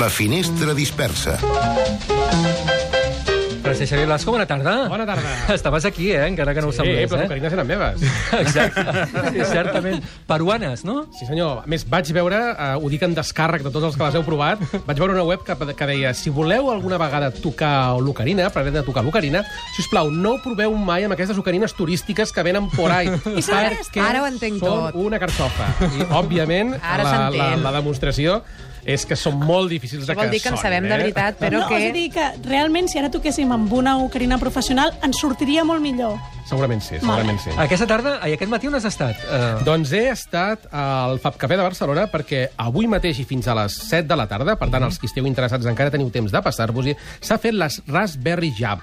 La finestra dispersa. Francesc Xavier Blasco, bona tarda. Bona tarda. Estaves aquí, eh? encara que no ho Sí, sabies. però les eh? ocarines eren meves. Exacte. Sí, certament. Peruanes, no? Sí, senyor. A més, vaig veure, eh, ho dic en descàrrec de tots els que les heu provat, vaig veure una web que, que deia si voleu alguna vegada tocar l'ocarina, pretendre tocar l'ocarina, si us plau, no ho proveu mai amb aquestes ocarines turístiques que venen por ahí. I perquè ara ho entenc són tot. una carxofa. I, òbviament, Ara la, la, la demostració és que són molt difícils de Això vol dir que en sonin, sabem de eh? veritat, però no, que... és a dir, que realment, si ara toquéssim amb una ocarina professional, ens sortiria molt millor. Segurament sí, segurament sí. Aquesta tarda, ai, aquest matí on has estat? Uh, Doncs he estat al Fab Cafè de Barcelona perquè avui mateix i fins a les 7 de la tarda, per tant, els que esteu interessats encara teniu temps de passar-vos-hi, s'ha fet les Raspberry Jam,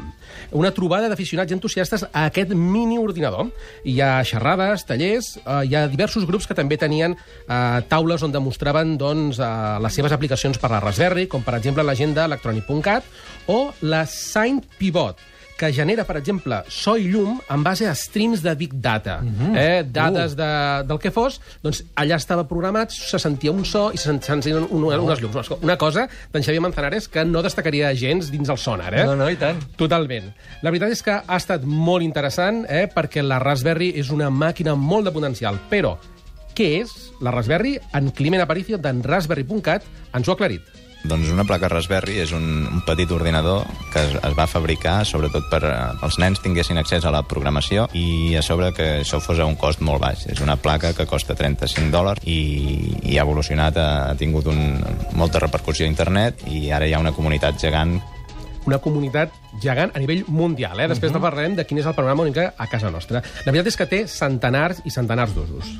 una trobada d'aficionats i entusiastes a aquest mini ordinador. Hi ha xerrades, tallers, eh, hi ha diversos grups que també tenien eh, taules on demostraven doncs, eh, les seves aplicacions per la Raspberry, com per exemple l'agenda electronic.cat o la Saint Pivot, que genera, per exemple, so i llum en base a streams de Big Data. eh, dades de, del que fos, doncs allà estava programat, se sentia un so i se sentien un, un, unes llums. Una cosa d'en Xavier Manzanares que no destacaria gens dins el sonar, eh? no, no, i tant. Totalment. La veritat és que ha estat molt interessant, eh, perquè la Raspberry és una màquina molt de potencial, però què és la Raspberry? En Climent Aparicio, d'en Raspberry.cat, ens ho ha aclarit. Doncs una placa Raspberry és un, un petit ordinador que es, es va fabricar sobretot per eh, els nens tinguessin accés a la programació i a sobre que això fos a un cost molt baix. És una placa que costa 35 dòlars i, i ha evolucionat, ha, ha tingut un, molta repercussió a internet i ara hi ha una comunitat gegant una comunitat gegant a nivell mundial. Eh? Després uh -huh. parlarem de quin és el panorama a casa nostra. La veritat és que té centenars i centenars d'usos.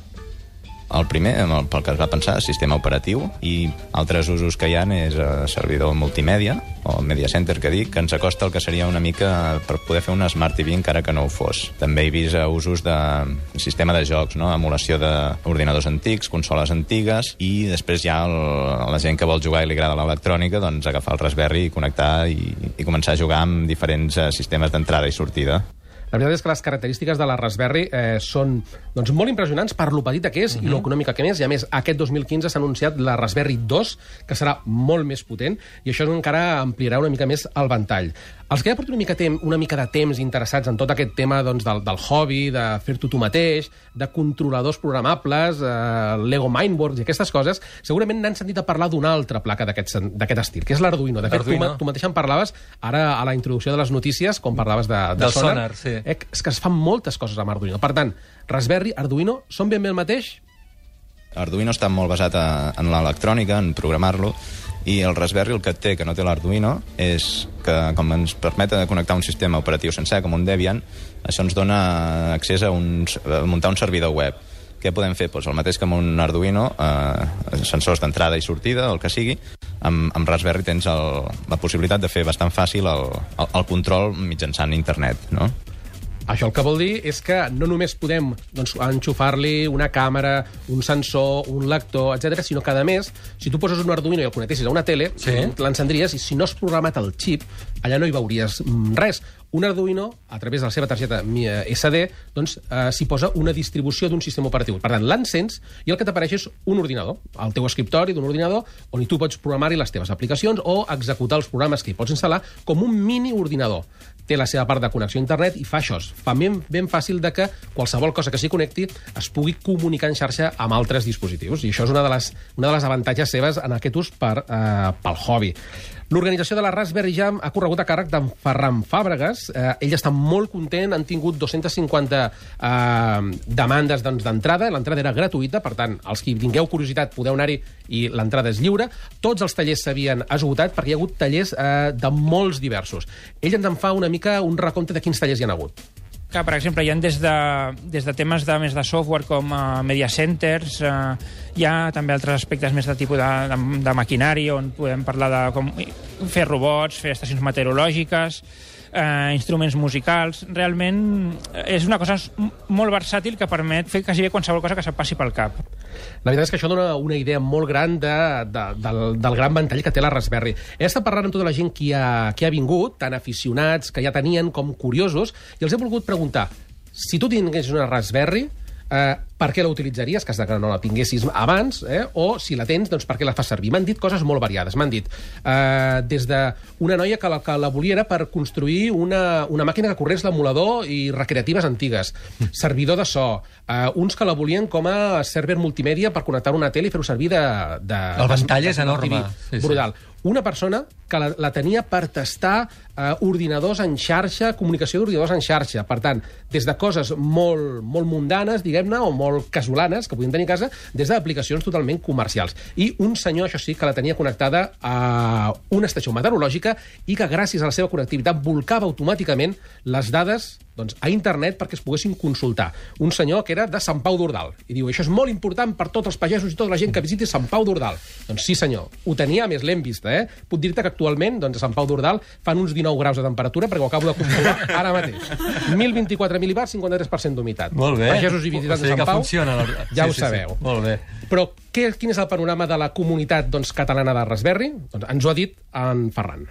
El primer, el, pel que es va pensar, sistema operatiu, i altres usos que hi ha és eh, servidor multimèdia, o media center, que dic, que ens acosta el que seria una mica per poder fer una Smart TV encara que no ho fos. També he vist eh, usos de sistema de jocs, no? emulació d'ordinadors antics, consoles antigues, i després hi ha el, la gent que vol jugar i li agrada l'electrònica, doncs agafar el Raspberry i connectar i, i començar a jugar amb diferents eh, sistemes d'entrada i sortida. La veritat és que les característiques de la Raspberry eh, són doncs, molt impressionants per lo petita que és uh -huh. i lo econòmica que és. I a més, aquest 2015 s'ha anunciat la Raspberry 2, que serà molt més potent, i això encara ampliarà una mica més el ventall. Els que ja porten una mica, tem una mica de temps interessats en tot aquest tema doncs, del, del hobby, de fer-t'ho tu mateix, de controladors programables, eh, Lego Mindworks i aquestes coses, segurament n'han sentit a parlar d'una altra placa d'aquest estil, que és l'Arduino. De fet, tu, tu mateix en parlaves ara a la introducció de les notícies, com parlaves de, de Del Sonar, sí. Eh, és que es fan moltes coses amb Arduino. Per tant, Raspberry, Arduino, són ben bé el mateix? Arduino està molt basat a, en l'electrònica, en programar-lo, i el Raspberry el que té, que no té l'Arduino, és que com ens permet de connectar un sistema operatiu sencer, com un Debian, això ens dona accés a, un, a muntar un servidor web. Què podem fer? Pues el mateix que amb un Arduino, eh, sensors d'entrada i sortida, el que sigui, amb, amb Raspberry tens el, la possibilitat de fer bastant fàcil el, el, el control mitjançant internet, no? Això el que vol dir és que no només podem doncs, enxufar-li una càmera, un sensor, un lector, etc, sinó que, a més, si tu poses un Arduino i el connectessis a una tele, Sí. l'encendries i si no has programat el xip, allà no hi veuries mm, res. Un Arduino, a través de la seva targeta SD, doncs, eh, s'hi posa una distribució d'un sistema operatiu. Per tant, l'encens i el que t'apareix és un ordinador, el teu escriptori d'un ordinador, on tu pots programar-hi les teves aplicacions o executar els programes que hi pots instal·lar com un mini ordinador. Té la seva part de connexió a internet i fa això. Fa ben, ben fàcil de que qualsevol cosa que s'hi connecti es pugui comunicar en xarxa amb altres dispositius. I això és una de les, una de les avantatges seves en aquest ús per, eh, pel hobby. L'organització de la Raspberry Jam ha corregut a càrrec d'en Ferran Fàbregas. Eh, ell està molt content, han tingut 250 eh, demandes doncs, d'entrada. L'entrada era gratuïta, per tant, els que tingueu curiositat podeu anar-hi i l'entrada és lliure. Tots els tallers s'havien esgotat perquè hi ha hagut tallers eh, de molts diversos. Ell ens en fa una mica un recompte de quins tallers hi ha hagut. Que, per exemple, hi ha des de, des de temes de, més de software com uh, media centers, uh, hi ha també altres aspectes més de tipus de, de, de maquinari, on podem parlar de com fer robots, fer estacions meteorològiques, eh, instruments musicals... Realment és una cosa molt versàtil que permet fer quasi bé qualsevol cosa que se't passi pel cap. La veritat és que això dona una idea molt gran de, de, del, del gran ventall que té la Raspberry. He estat parlant amb tota la gent que ha, que ha vingut, tant aficionats, que ja tenien, com curiosos, i els he volgut preguntar, si tu tinguessis una Raspberry, eh, per què la utilitzaries, cas de que no la tinguessis abans, eh? o si la tens, doncs per què la fas servir. M'han dit coses molt variades. M'han dit eh, des d'una noia que la, que la volia era per construir una, una màquina que corrés l'emulador i recreatives antigues, servidor de so, eh, uns que la volien com a server multimèdia per connectar una tele i fer-ho servir de... de El ventall de és enorme. Sí, sí. Brutal. Una persona que la, la tenia per tastar eh, ordinadors en xarxa, comunicació d'ordinadors en xarxa. Per tant, des de coses molt, molt mundanes, diguem-ne, o molt casolanes, que podien tenir a casa, des d'aplicacions totalment comercials. I un senyor, això sí, que la tenia connectada a una estació meteorològica i que gràcies a la seva connectivitat volcava automàticament les dades doncs, a internet perquè es poguessin consultar. Un senyor que era de Sant Pau d'Ordal. I diu, això és molt important per tots els pagesos i tota la gent que visiti Sant Pau d'Ordal. Doncs sí, senyor. Ho tenia, més l'hem vist, eh? Puc dir-te que actualment doncs, a Sant Pau d'Ordal fan uns 19 graus de temperatura perquè ho acabo de comprovar ara mateix. 1.024 mil·libars, 53% d'humitat. Molt bé. Pagesos i visitants O sigui de Sant Pau, funciona, la- ja sí, ho sí, sí. sabeu. Molt bé. Però què, quin és el panorama de la comunitat doncs, catalana de Raspberry? Doncs ens ho ha dit en Ferran.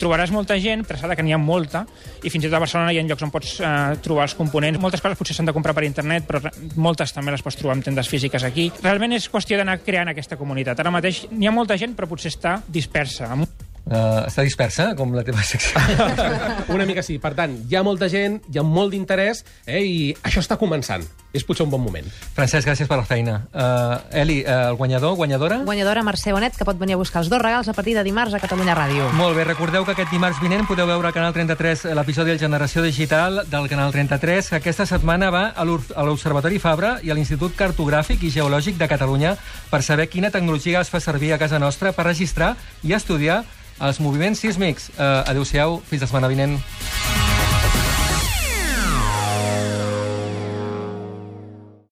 Trobaràs molta gent, interessada que n'hi ha molta, i fins i tot a Barcelona hi ha llocs on pots eh, trobar els components. Moltes coses potser s'han de comprar per internet, però moltes també les pots trobar en tendes físiques aquí. Realment és qüestió d'anar creant aquesta comunitat. Ara mateix n'hi ha molta gent, però potser està dispersa. Uh, està dispersa, com la teva secció. Una mica sí. Per tant, hi ha molta gent, hi ha molt d'interès, eh, i això està començant. És potser un bon moment. Francesc, gràcies per la feina. Uh, Eli, uh, el guanyador, guanyadora? Guanyadora Mercè Bonet, que pot venir a buscar els dos regals a partir de dimarts a Catalunya Ràdio. Molt bé, recordeu que aquest dimarts vinent podeu veure al Canal 33 l'episodi de Generació Digital del Canal 33, que aquesta setmana va a l'Observatori Fabra i a l'Institut Cartogràfic i Geològic de Catalunya per saber quina tecnologia es fa servir a casa nostra per registrar i estudiar els moviments sísmics. Uh, Adéu-siau, fins la setmana vinent.